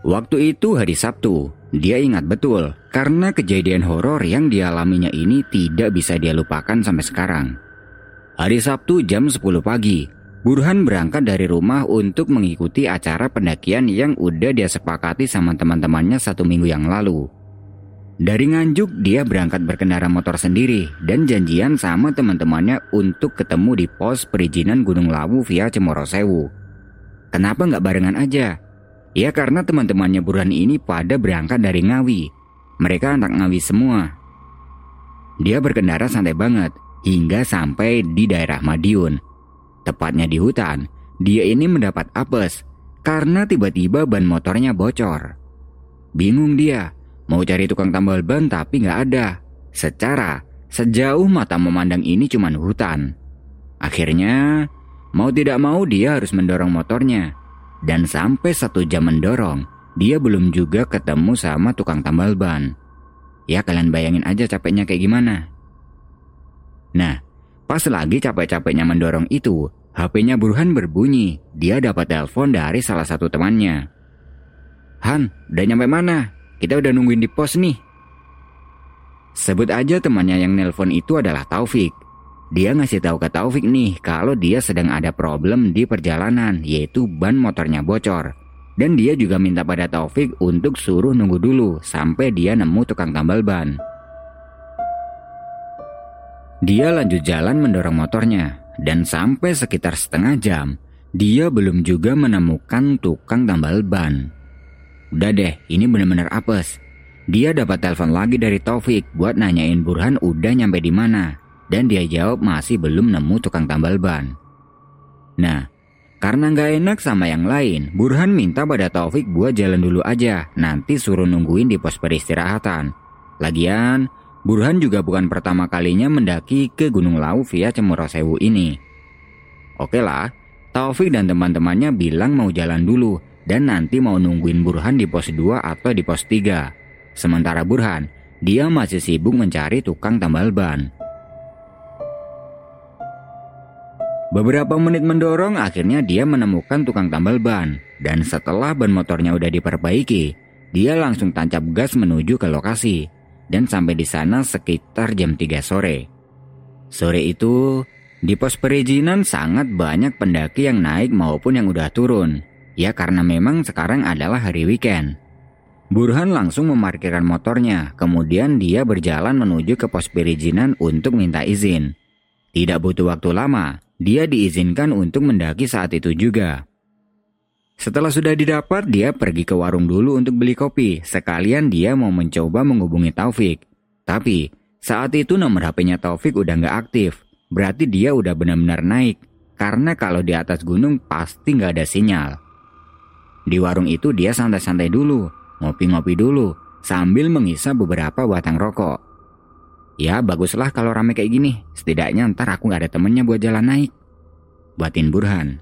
Waktu itu hari Sabtu, dia ingat betul karena kejadian horor yang dialaminya ini tidak bisa dia lupakan sampai sekarang. Hari Sabtu jam 10 pagi, Burhan berangkat dari rumah untuk mengikuti acara pendakian yang udah dia sepakati sama teman-temannya satu minggu yang lalu. Dari Nganjuk, dia berangkat berkendara motor sendiri dan janjian sama teman-temannya untuk ketemu di pos perizinan Gunung Lawu via Cemorosewu. Kenapa nggak barengan aja? Ya karena teman-temannya Burhan ini pada berangkat dari Ngawi. Mereka anak Ngawi semua. Dia berkendara santai banget hingga sampai di daerah Madiun. Tepatnya di hutan, dia ini mendapat apes karena tiba-tiba ban motornya bocor. Bingung dia, mau cari tukang tambal ban tapi nggak ada. Secara, sejauh mata memandang ini cuma hutan. Akhirnya, mau tidak mau dia harus mendorong motornya dan sampai satu jam mendorong, dia belum juga ketemu sama tukang tambal ban. Ya kalian bayangin aja capeknya kayak gimana. Nah, pas lagi capek-capeknya mendorong itu, HP-nya Burhan berbunyi. Dia dapat telepon dari salah satu temannya. Han, udah nyampe mana? Kita udah nungguin di pos nih. Sebut aja temannya yang nelpon itu adalah Taufik. Dia ngasih tahu ke Taufik nih kalau dia sedang ada problem di perjalanan yaitu ban motornya bocor. Dan dia juga minta pada Taufik untuk suruh nunggu dulu sampai dia nemu tukang tambal ban. Dia lanjut jalan mendorong motornya dan sampai sekitar setengah jam dia belum juga menemukan tukang tambal ban. Udah deh, ini benar-benar apes. Dia dapat telepon lagi dari Taufik buat nanyain Burhan udah nyampe di mana dan dia jawab masih belum nemu tukang tambal ban. Nah, karena nggak enak sama yang lain, Burhan minta pada Taufik buat jalan dulu aja, nanti suruh nungguin di pos peristirahatan. Lagian, Burhan juga bukan pertama kalinya mendaki ke Gunung Lau via Cemorosewu ini. Oke lah, Taufik dan teman-temannya bilang mau jalan dulu dan nanti mau nungguin Burhan di pos 2 atau di pos 3. Sementara Burhan, dia masih sibuk mencari tukang tambal ban. Beberapa menit mendorong akhirnya dia menemukan tukang tambal ban dan setelah ban motornya udah diperbaiki, dia langsung tancap gas menuju ke lokasi dan sampai di sana sekitar jam 3 sore. Sore itu, di pos perizinan sangat banyak pendaki yang naik maupun yang udah turun. Ya karena memang sekarang adalah hari weekend. Burhan langsung memarkirkan motornya, kemudian dia berjalan menuju ke pos perizinan untuk minta izin. Tidak butuh waktu lama, dia diizinkan untuk mendaki saat itu juga. Setelah sudah didapat, dia pergi ke warung dulu untuk beli kopi. Sekalian dia mau mencoba menghubungi Taufik. Tapi, saat itu nomor HP-nya Taufik udah nggak aktif. Berarti dia udah benar-benar naik. Karena kalau di atas gunung pasti nggak ada sinyal. Di warung itu dia santai-santai dulu, ngopi-ngopi dulu, sambil mengisap beberapa batang rokok. Ya baguslah kalau rame kayak gini. Setidaknya ntar aku gak ada temennya buat jalan naik. Batin Burhan.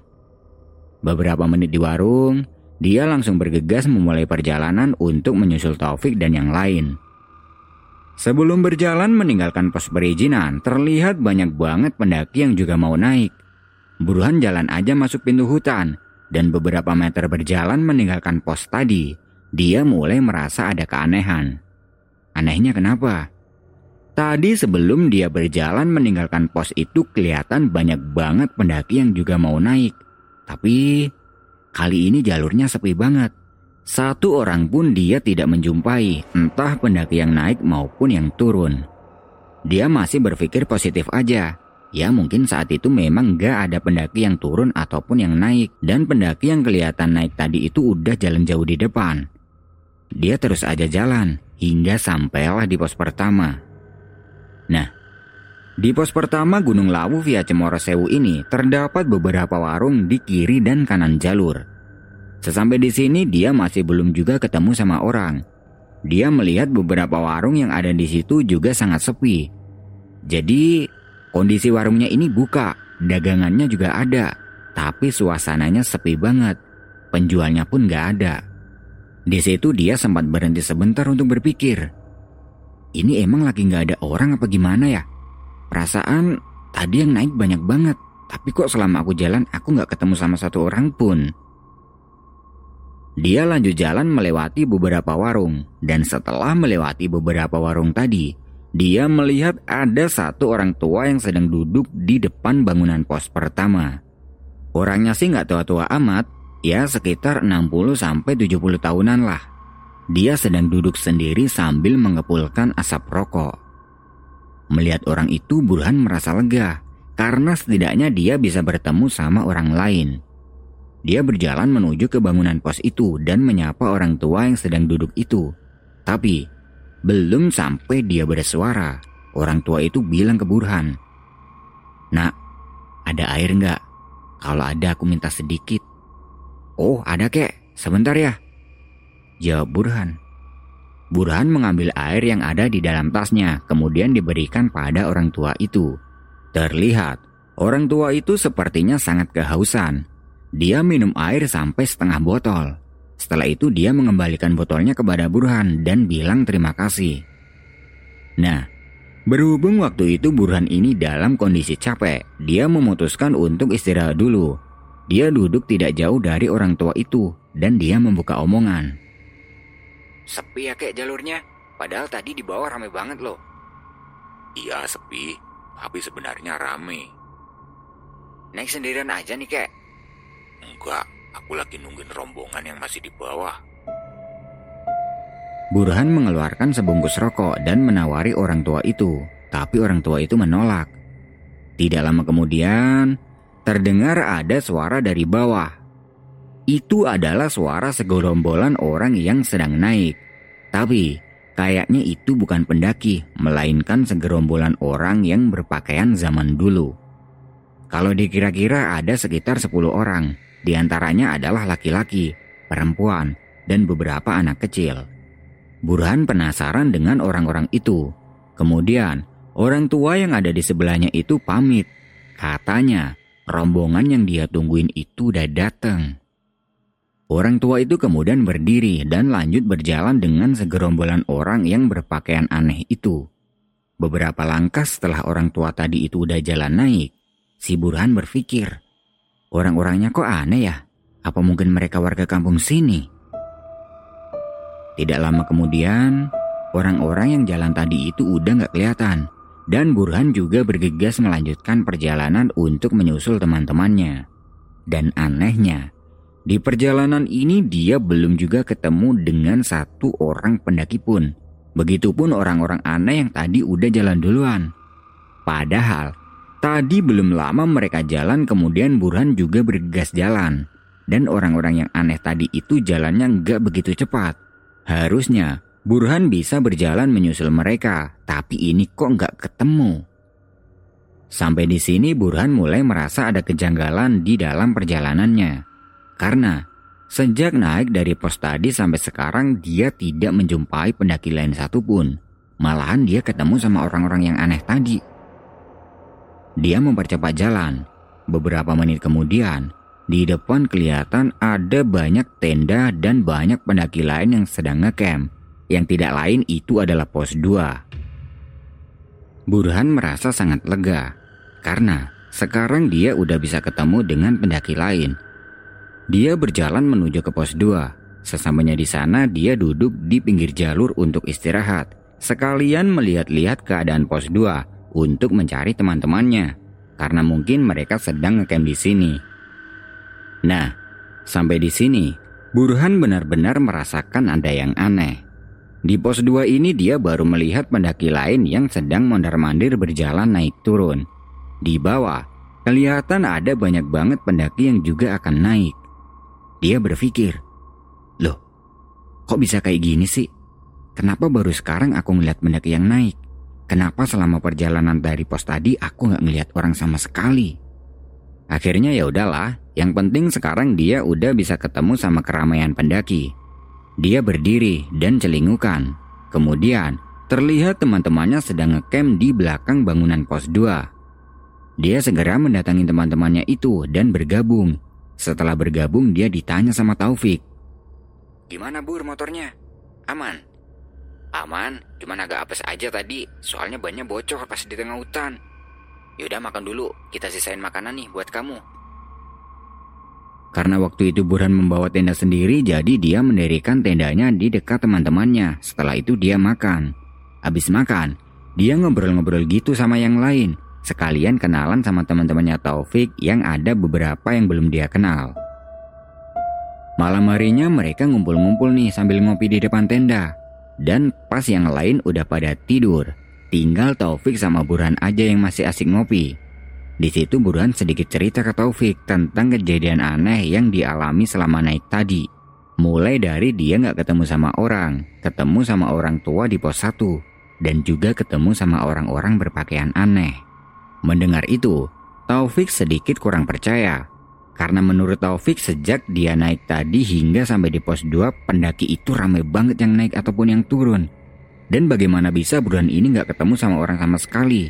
Beberapa menit di warung, dia langsung bergegas memulai perjalanan untuk menyusul Taufik dan yang lain. Sebelum berjalan meninggalkan pos perizinan, terlihat banyak banget pendaki yang juga mau naik. Burhan jalan aja masuk pintu hutan, dan beberapa meter berjalan meninggalkan pos tadi, dia mulai merasa ada keanehan. Anehnya kenapa? Tadi sebelum dia berjalan meninggalkan pos itu kelihatan banyak banget pendaki yang juga mau naik. Tapi kali ini jalurnya sepi banget. Satu orang pun dia tidak menjumpai, entah pendaki yang naik maupun yang turun. Dia masih berpikir positif aja. Ya mungkin saat itu memang gak ada pendaki yang turun ataupun yang naik. Dan pendaki yang kelihatan naik tadi itu udah jalan jauh di depan. Dia terus aja jalan hingga sampailah di pos pertama. Nah, di pos pertama Gunung Lawu via Cemoro Sewu ini terdapat beberapa warung di kiri dan kanan jalur. Sesampai di sini dia masih belum juga ketemu sama orang. Dia melihat beberapa warung yang ada di situ juga sangat sepi. Jadi kondisi warungnya ini buka, dagangannya juga ada, tapi suasananya sepi banget. Penjualnya pun gak ada. Di situ dia sempat berhenti sebentar untuk berpikir. Ini emang lagi gak ada orang apa gimana ya? Perasaan tadi yang naik banyak banget, tapi kok selama aku jalan aku nggak ketemu sama satu orang pun. Dia lanjut jalan melewati beberapa warung, dan setelah melewati beberapa warung tadi, dia melihat ada satu orang tua yang sedang duduk di depan bangunan pos pertama. Orangnya sih nggak tua-tua amat, ya sekitar 60-70 tahunan lah. Dia sedang duduk sendiri sambil mengepulkan asap rokok. Melihat orang itu Burhan merasa lega karena setidaknya dia bisa bertemu sama orang lain. Dia berjalan menuju ke bangunan pos itu dan menyapa orang tua yang sedang duduk itu. Tapi belum sampai dia bersuara, orang tua itu bilang ke Burhan, Nak, ada air nggak? Kalau ada aku minta sedikit. Oh ada kek, sebentar ya. Jawab Burhan. Burhan mengambil air yang ada di dalam tasnya, kemudian diberikan pada orang tua itu. Terlihat, orang tua itu sepertinya sangat kehausan. Dia minum air sampai setengah botol. Setelah itu dia mengembalikan botolnya kepada Burhan dan bilang terima kasih. Nah, berhubung waktu itu Burhan ini dalam kondisi capek, dia memutuskan untuk istirahat dulu. Dia duduk tidak jauh dari orang tua itu dan dia membuka omongan. Sepi ya kayak jalurnya, padahal tadi di bawah rame banget loh. Iya sepi, tapi sebenarnya rame. Naik sendirian aja nih kek? Enggak, aku lagi nungguin rombongan yang masih di bawah. Burhan mengeluarkan sebungkus rokok dan menawari orang tua itu, tapi orang tua itu menolak. Tidak lama kemudian, terdengar ada suara dari bawah. Itu adalah suara segorombolan orang yang sedang naik. Tapi, kayaknya itu bukan pendaki, melainkan segerombolan orang yang berpakaian zaman dulu. Kalau dikira-kira ada sekitar 10 orang, di antaranya adalah laki-laki, perempuan, dan beberapa anak kecil. Burhan penasaran dengan orang-orang itu. Kemudian, orang tua yang ada di sebelahnya itu pamit. Katanya, rombongan yang dia tungguin itu udah datang. Orang tua itu kemudian berdiri dan lanjut berjalan dengan segerombolan orang yang berpakaian aneh itu. Beberapa langkah setelah orang tua tadi itu udah jalan naik, si Burhan berpikir, orang-orangnya kok aneh ya? Apa mungkin mereka warga kampung sini? Tidak lama kemudian, orang-orang yang jalan tadi itu udah gak kelihatan. Dan Burhan juga bergegas melanjutkan perjalanan untuk menyusul teman-temannya. Dan anehnya, di perjalanan ini dia belum juga ketemu dengan satu orang pendaki pun. Begitupun orang-orang aneh yang tadi udah jalan duluan. Padahal, tadi belum lama mereka jalan kemudian Burhan juga bergegas jalan. Dan orang-orang yang aneh tadi itu jalannya nggak begitu cepat. Harusnya Burhan bisa berjalan menyusul mereka, tapi ini kok nggak ketemu. Sampai di sini Burhan mulai merasa ada kejanggalan di dalam perjalanannya. Karena sejak naik dari pos tadi sampai sekarang dia tidak menjumpai pendaki lain satupun. Malahan dia ketemu sama orang-orang yang aneh tadi. Dia mempercepat jalan. Beberapa menit kemudian, di depan kelihatan ada banyak tenda dan banyak pendaki lain yang sedang ngecamp. Yang tidak lain itu adalah pos 2. Burhan merasa sangat lega karena sekarang dia udah bisa ketemu dengan pendaki lain dia berjalan menuju ke pos 2. Sesampainya di sana, dia duduk di pinggir jalur untuk istirahat. Sekalian melihat-lihat keadaan pos 2 untuk mencari teman-temannya. Karena mungkin mereka sedang ngecamp di sini. Nah, sampai di sini, Burhan benar-benar merasakan ada yang aneh. Di pos 2 ini dia baru melihat pendaki lain yang sedang mondar-mandir berjalan naik turun. Di bawah, kelihatan ada banyak banget pendaki yang juga akan naik. Dia berpikir, loh kok bisa kayak gini sih? kenapa baru sekarang aku melihat pendaki yang naik? Kenapa selama perjalanan dari pos tadi aku nggak ngelihat orang sama sekali? Akhirnya ya udahlah, yang penting sekarang dia udah bisa ketemu sama keramaian pendaki. Dia berdiri dan celingukan. Kemudian terlihat teman-temannya sedang ngecamp di belakang bangunan pos 2. Dia segera mendatangi teman-temannya itu dan bergabung. Setelah bergabung dia ditanya sama Taufik. Gimana Bur motornya? Aman? Aman, cuman agak apes aja tadi, soalnya bannya bocor pas di tengah hutan. Yaudah makan dulu, kita sisain makanan nih buat kamu. Karena waktu itu Burhan membawa tenda sendiri, jadi dia mendirikan tendanya di dekat teman-temannya. Setelah itu dia makan. Habis makan, dia ngobrol-ngobrol gitu sama yang lain. Sekalian kenalan sama teman-temannya Taufik yang ada beberapa yang belum dia kenal. Malam harinya mereka ngumpul-ngumpul nih sambil ngopi di depan tenda. Dan pas yang lain udah pada tidur, tinggal Taufik sama Burhan aja yang masih asik ngopi. Di situ Burhan sedikit cerita ke Taufik tentang kejadian aneh yang dialami selama naik tadi. Mulai dari dia nggak ketemu sama orang, ketemu sama orang tua di pos 1, dan juga ketemu sama orang-orang berpakaian aneh. Mendengar itu, Taufik sedikit kurang percaya karena menurut Taufik sejak dia naik tadi hingga sampai di pos 2 pendaki itu ramai banget yang naik ataupun yang turun. Dan bagaimana bisa buruan ini nggak ketemu sama orang sama sekali.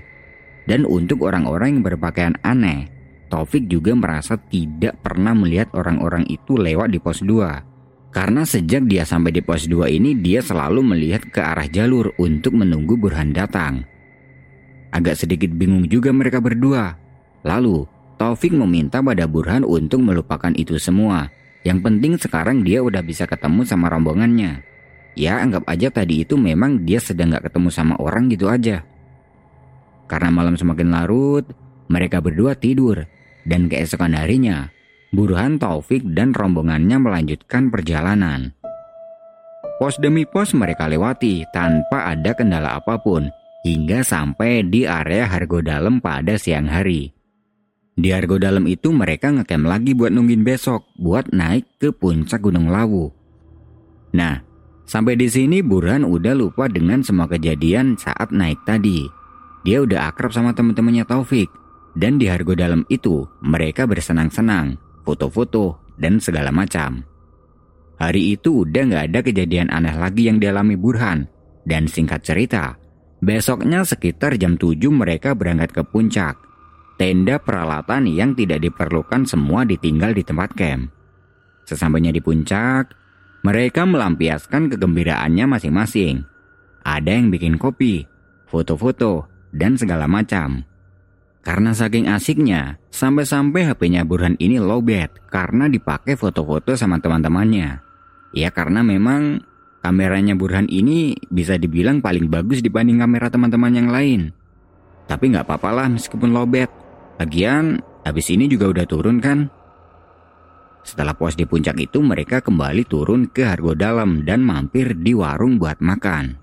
Dan untuk orang-orang yang berpakaian aneh, Taufik juga merasa tidak pernah melihat orang-orang itu lewat di pos 2. Karena sejak dia sampai di pos 2 ini dia selalu melihat ke arah jalur untuk menunggu Burhan datang. Agak sedikit bingung juga mereka berdua. Lalu Taufik meminta pada Burhan untuk melupakan itu semua. Yang penting sekarang dia udah bisa ketemu sama rombongannya. Ya anggap aja tadi itu memang dia sedang gak ketemu sama orang gitu aja. Karena malam semakin larut, mereka berdua tidur. Dan keesokan harinya, Burhan Taufik dan rombongannya melanjutkan perjalanan. Pos demi pos mereka lewati tanpa ada kendala apa pun hingga sampai di area Hargo Dalam pada siang hari. Di Argo Dalam itu mereka ngecamp lagi buat nungguin besok buat naik ke puncak Gunung Lawu. Nah, sampai di sini Burhan udah lupa dengan semua kejadian saat naik tadi. Dia udah akrab sama teman-temannya Taufik. Dan di Hargo Dalam itu mereka bersenang-senang, foto-foto, dan segala macam. Hari itu udah gak ada kejadian aneh lagi yang dialami Burhan. Dan singkat cerita, besoknya sekitar jam 7 mereka berangkat ke puncak tenda peralatan yang tidak diperlukan semua ditinggal di tempat camp. Sesampainya di puncak, mereka melampiaskan kegembiraannya masing-masing. Ada yang bikin kopi, foto-foto, dan segala macam. Karena saking asiknya, sampai-sampai HP-nya Burhan ini lowbat karena dipakai foto-foto sama teman-temannya. Ya karena memang kameranya Burhan ini bisa dibilang paling bagus dibanding kamera teman-teman yang lain. Tapi nggak apa-apa lah meskipun lowbat. Lagian, habis ini juga udah turun kan? Setelah puas di puncak itu, mereka kembali turun ke Hargo Dalam dan mampir di warung buat makan.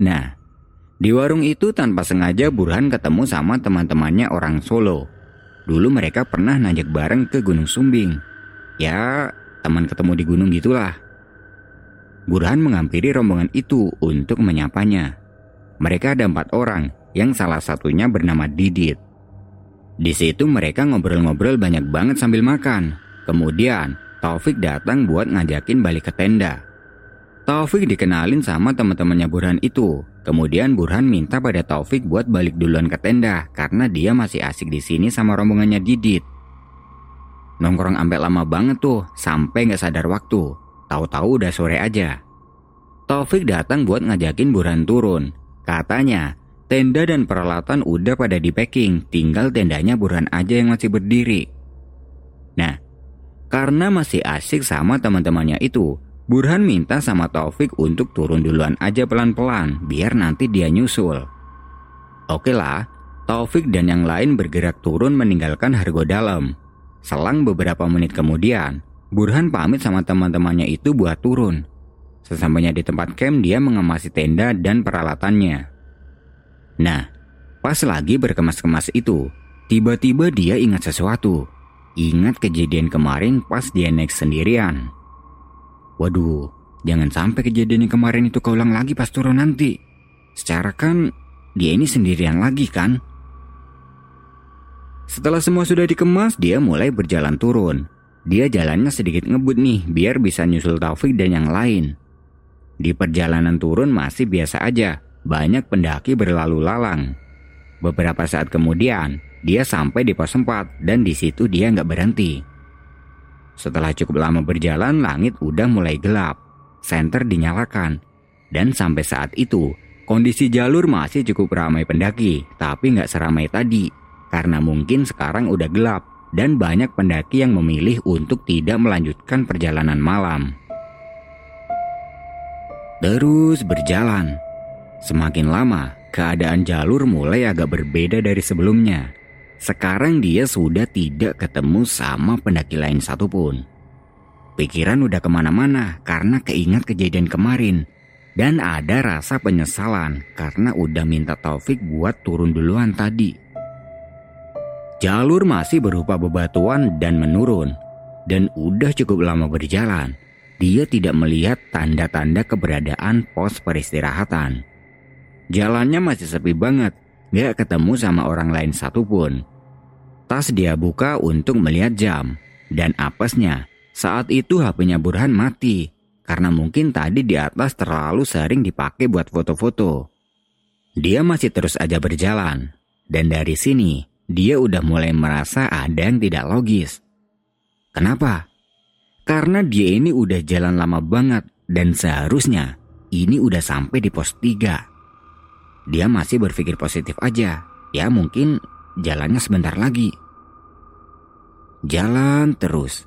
Nah, di warung itu tanpa sengaja Burhan ketemu sama teman-temannya orang Solo. Dulu mereka pernah nanjak bareng ke Gunung Sumbing. Ya, teman ketemu di gunung gitulah. Burhan menghampiri rombongan itu untuk menyapanya. Mereka ada empat orang, yang salah satunya bernama Didit. Di situ mereka ngobrol-ngobrol banyak banget sambil makan. Kemudian Taufik datang buat ngajakin balik ke tenda. Taufik dikenalin sama teman-temannya Burhan itu. Kemudian Burhan minta pada Taufik buat balik duluan ke tenda karena dia masih asik di sini sama rombongannya Didit. Nongkrong sampai lama banget tuh, sampai nggak sadar waktu. Tahu-tahu udah sore aja. Taufik datang buat ngajakin Burhan turun. Katanya, Tenda dan peralatan udah pada di packing, tinggal tendanya Burhan aja yang masih berdiri. Nah, karena masih asik sama teman-temannya itu, Burhan minta sama Taufik untuk turun duluan aja pelan-pelan, biar nanti dia nyusul. Oke lah, Taufik dan yang lain bergerak turun meninggalkan Hargo Dalam. Selang beberapa menit kemudian, Burhan pamit sama teman-temannya itu buat turun. Sesampainya di tempat camp, dia mengemasi tenda dan peralatannya. Nah, pas lagi berkemas-kemas itu, tiba-tiba dia ingat sesuatu. Ingat kejadian kemarin pas dia naik sendirian. Waduh, Jangan sampai kejadian yang kemarin itu keulang lagi pas turun nanti. Secara kan dia ini sendirian lagi kan? Setelah semua sudah dikemas, dia mulai berjalan turun. Dia jalannya sedikit ngebut nih biar bisa nyusul Taufik dan yang lain. Di perjalanan turun masih biasa aja, banyak pendaki berlalu lalang. Beberapa saat kemudian, dia sampai di pos 4 dan di situ dia nggak berhenti. Setelah cukup lama berjalan, langit udah mulai gelap. Senter dinyalakan. Dan sampai saat itu, kondisi jalur masih cukup ramai pendaki, tapi nggak seramai tadi. Karena mungkin sekarang udah gelap dan banyak pendaki yang memilih untuk tidak melanjutkan perjalanan malam. Terus berjalan. Semakin lama, keadaan jalur mulai agak berbeda dari sebelumnya. Sekarang dia sudah tidak ketemu sama pendaki lain satupun. Pikiran udah ke mana-mana karena keingat kejadian kemarin. Dan ada rasa penyesalan karena udah minta Taufik buat turun duluan tadi. Jalur masih berupa bebatuan dan menurun. Dan udah cukup lama berjalan. Dia tidak melihat tanda-tanda keberadaan pos peristirahatan. Jalannya masih sepi banget, gak ketemu sama orang lain satupun. Tas dia buka untuk melihat jam. Dan apesnya, saat itu HP-nya Burhan mati. Karena mungkin tadi di atas terlalu sering dipakai buat foto-foto. Dia masih terus aja berjalan. Dan dari sini, dia udah mulai merasa ada yang tidak logis. Kenapa? Karena dia ini udah jalan lama banget dan seharusnya ini udah sampai di pos 3. Dia masih berpikir positif aja. Ya mungkin jalannya sebentar lagi. Jalan terus.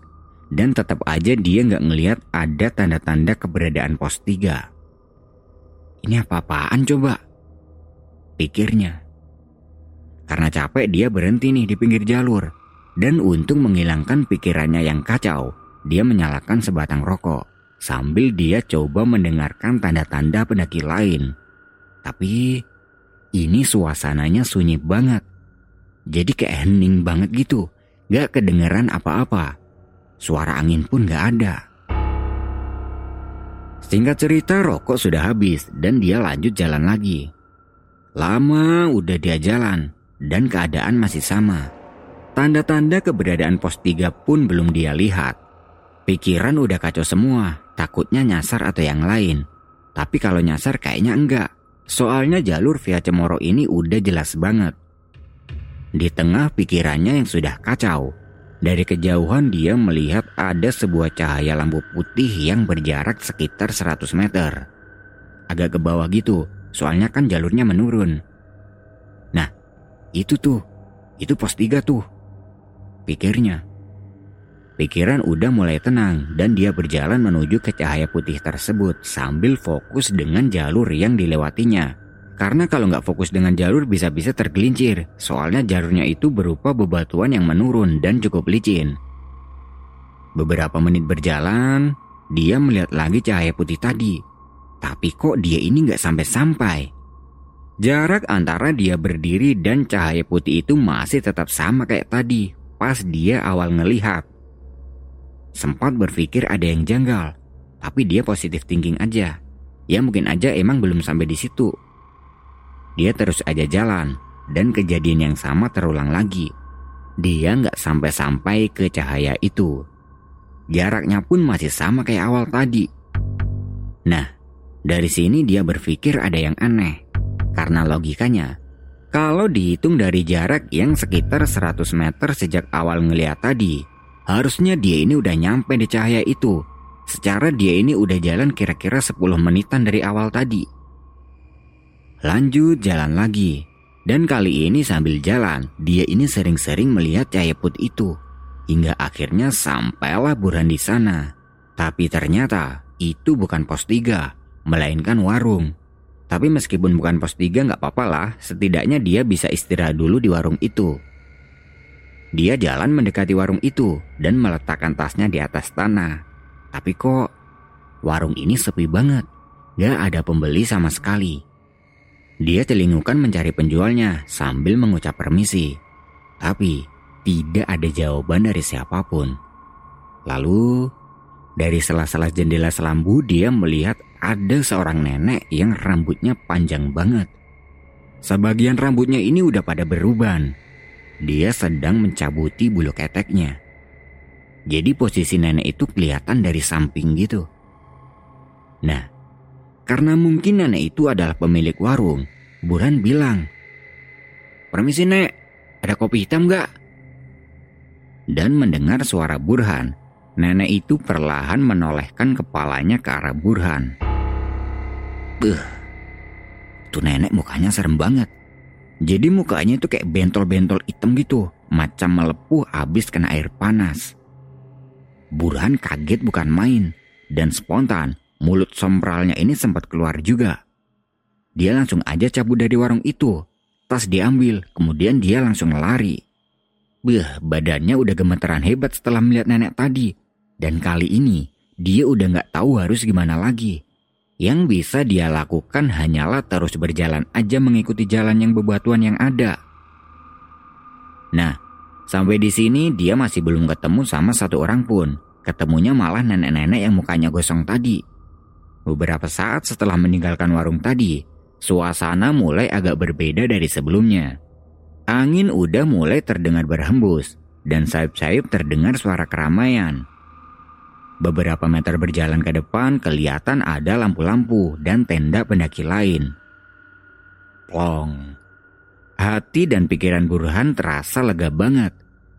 Dan tetap aja dia nggak ngelihat ada tanda-tanda keberadaan pos 3. Ini apa-apaan coba? Pikirnya. Karena capek dia berhenti nih di pinggir jalur. Dan untuk menghilangkan pikirannya yang kacau, dia menyalakan sebatang rokok. Sambil dia coba mendengarkan tanda-tanda pendaki lain. Tapi ini suasananya sunyi banget. Jadi kayak hening banget gitu. Gak kedengeran apa-apa. Suara angin pun gak ada. Singkat cerita rokok sudah habis dan dia lanjut jalan lagi. Lama udah dia jalan dan keadaan masih sama. Tanda-tanda keberadaan pos 3 pun belum dia lihat. Pikiran udah kacau semua, takutnya nyasar atau yang lain. Tapi kalau nyasar kayaknya enggak. Soalnya jalur via Cemoro ini udah jelas banget. Di tengah pikirannya yang sudah kacau, dari kejauhan dia melihat ada sebuah cahaya lampu putih yang berjarak sekitar 100 meter. Agak ke bawah gitu, soalnya kan jalurnya menurun. Itu tuh, itu pos 3 tuh. Pikirnya. Pikiran udah mulai tenang dan dia berjalan menuju ke cahaya putih tersebut sambil fokus dengan jalur yang dilewatinya. Karena kalau nggak fokus dengan jalur bisa-bisa tergelincir, soalnya jalurnya itu berupa bebatuan yang menurun dan cukup licin. Beberapa menit berjalan, dia melihat lagi cahaya putih tadi. Tapi kok dia ini nggak sampai-sampai? Jarak antara dia berdiri dan cahaya putih itu masih tetap sama kayak tadi, pas dia awal ngelihat. Sempat berpikir ada yang janggal, tapi dia positif thinking aja. Ya mungkin aja emang belum sampai di situ. Dia terus aja jalan dan kejadian yang sama terulang lagi. Dia nggak sampai-sampai ke cahaya itu. Jaraknya pun masih sama kayak awal tadi. Nah, dari sini dia berpikir ada yang aneh. Karena logikanya, kalau dihitung dari jarak yang sekitar 100 meter sejak awal ngeliat tadi, harusnya dia ini udah nyampe di cahaya itu. Secara dia ini udah jalan kira-kira 10 menitan dari awal tadi. Lanjut jalan lagi. Dan kali ini sambil jalan, dia ini sering-sering melihat cahaya putih itu. Hingga akhirnya sampailah Burhan di sana. Tapi ternyata itu bukan pos 3, melainkan warung. Tapi meskipun bukan pos 3 nggak apa-apa lah, setidaknya dia bisa istirahat dulu di warung itu. Dia jalan mendekati warung itu dan meletakkan tasnya di atas tanah. Tapi kok warung ini sepi banget, gak ada pembeli sama sekali. Dia telingukan mencari penjualnya sambil mengucap permisi. Tapi tidak ada jawaban dari siapa pun. Lalu Dari sela-sela jendela selambu dia melihat ada seorang nenek yang rambutnya panjang banget. Sebagian rambutnya ini udah pada beruban. Dia sedang mencabuti bulu keteknya. Jadi posisi nenek itu kelihatan dari samping gitu. Nah, karena mungkin nenek itu adalah pemilik warung, Burhan bilang, Permisi nek, ada kopi hitam gak? Dan mendengar suara Burhan, Nenek itu perlahan menolehkan kepalanya ke arah Burhan. Beuh, tuh nenek mukanya serem banget. Jadi mukanya itu kayak bentol-bentol hitam gitu, macam melepuh habis kena air panas. Burhan kaget bukan main, dan spontan mulut sombralnya ini sempat keluar juga. Dia langsung aja cabut dari warung itu, tas diambil, kemudian dia langsung lari. Beuh, badannya udah gemeteran hebat setelah melihat nenek tadi dan kali ini dia udah gak tahu harus gimana lagi. Yang bisa dia lakukan hanyalah terus berjalan aja mengikuti jalan yang bebatuan yang ada. Nah, sampai di sini dia masih belum ketemu sama satu orang pun. Ketemunya malah nenek-nenek yang mukanya gosong tadi. Beberapa saat setelah meninggalkan warung tadi, suasana mulai agak berbeda dari sebelumnya. Angin udah mulai terdengar berhembus, dan sayup-sayup terdengar suara keramaian. Beberapa meter berjalan ke depan kelihatan ada lampu-lampu dan tenda pendaki lain. Plong. Hati dan pikiran Burhan terasa lega banget.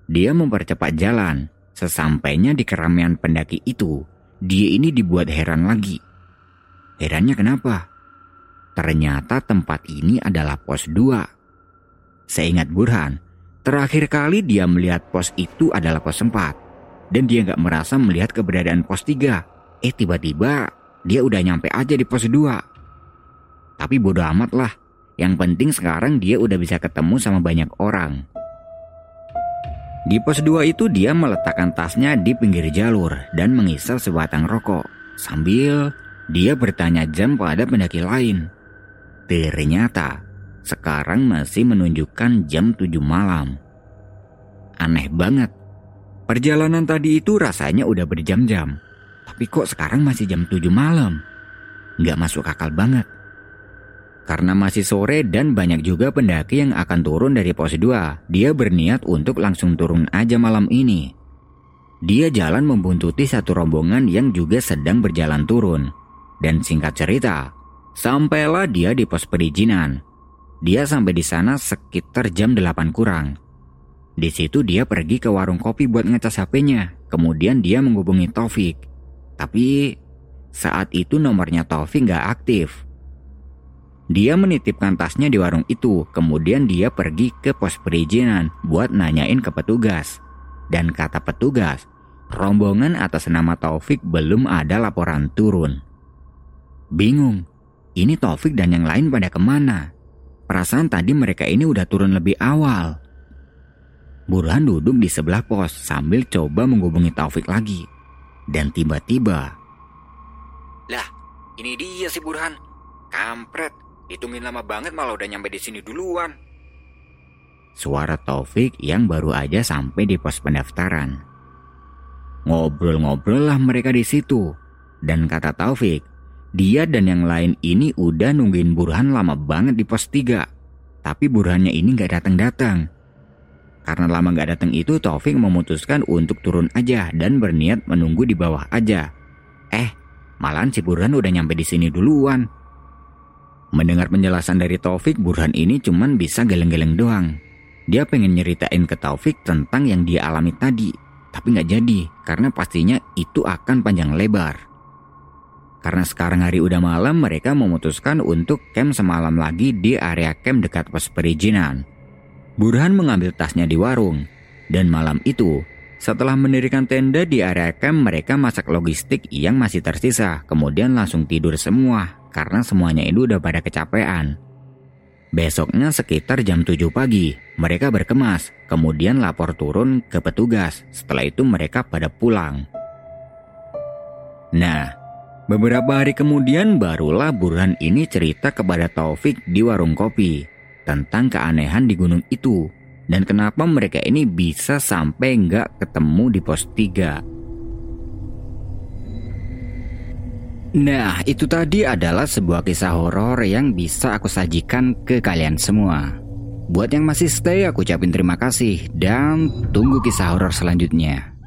Dia mempercepat jalan. Sesampainya di keramaian pendaki itu, dia ini dibuat heran lagi. Herannya kenapa? Ternyata tempat ini adalah pos 2. Seingat Burhan, terakhir kali dia melihat pos itu adalah pos 4 dan dia nggak merasa melihat keberadaan pos 3. Eh tiba-tiba dia udah nyampe aja di pos 2. Tapi bodoh amat lah. Yang penting sekarang dia udah bisa ketemu sama banyak orang. Di pos 2 itu dia meletakkan tasnya di pinggir jalur dan mengisap sebatang rokok. Sambil dia bertanya jam pada pendaki lain. Ternyata sekarang masih menunjukkan jam 7 malam. Aneh banget. Perjalanan tadi itu rasanya udah berjam-jam. Tapi kok sekarang masih jam 7 malam? Nggak masuk akal banget. Karena masih sore dan banyak juga pendaki yang akan turun dari pos 2, dia berniat untuk langsung turun aja malam ini. Dia jalan membuntuti satu rombongan yang juga sedang berjalan turun. Dan singkat cerita, sampailah dia di pos perizinan. Dia sampai di sana sekitar jam 8 kurang. Di situ dia pergi ke warung kopi buat ngecas HP-nya. Kemudian dia menghubungi Taufik. Tapi saat itu nomornya Taufik nggak aktif. Dia menitipkan tasnya di warung itu, kemudian dia pergi ke pos perizinan buat nanyain ke petugas. Dan kata petugas, rombongan atas nama Taufik belum ada laporan turun. Bingung, ini Taufik dan yang lain pada ke mana? Perasaan tadi mereka ini udah turun lebih awal. Burhan duduk di sebelah pos sambil coba menghubungi Taufik lagi. Dan tiba-tiba... Lah, ini dia si Burhan. Kampret, hitungin lama banget malah udah nyampe di sini duluan. Suara Taufik yang baru aja sampai di pos pendaftaran. Ngobrol-ngobrol lah mereka di situ. Dan kata Taufik, dia dan yang lain ini udah nungguin Burhan lama banget di pos 3. Tapi Burhannya ini gak datang-datang. Karena lama gak datang itu Taufik memutuskan untuk turun aja dan berniat menunggu di bawah aja. Eh, malahan si Burhan udah nyampe di sini duluan. Mendengar penjelasan dari Taufik, Burhan ini cuman bisa geleng-geleng doang. Dia pengen nyeritain ke Taufik tentang yang dia alami tadi. Tapi gak jadi, karena pastinya itu akan panjang lebar. Karena sekarang hari udah malam, mereka memutuskan untuk camp semalam lagi di area camp dekat pos perizinan. Burhan mengambil tasnya di warung. Dan malam itu, setelah mendirikan tenda di area camp, mereka masak logistik yang masih tersisa. Kemudian langsung tidur semua, karena semuanya itu udah pada kecapean. Besoknya sekitar jam 7 pagi, mereka berkemas, kemudian lapor turun ke petugas. Setelah itu mereka pada pulang. Nah, beberapa hari kemudian barulah Burhan ini cerita kepada Taufik di warung kopi tentang keanehan di gunung itu dan kenapa mereka ini bisa sampai nggak ketemu di pos 3. Nah, itu tadi adalah sebuah kisah horor yang bisa aku sajikan ke kalian semua. Buat yang masih stay, aku ucapin terima kasih dan tunggu kisah horor selanjutnya.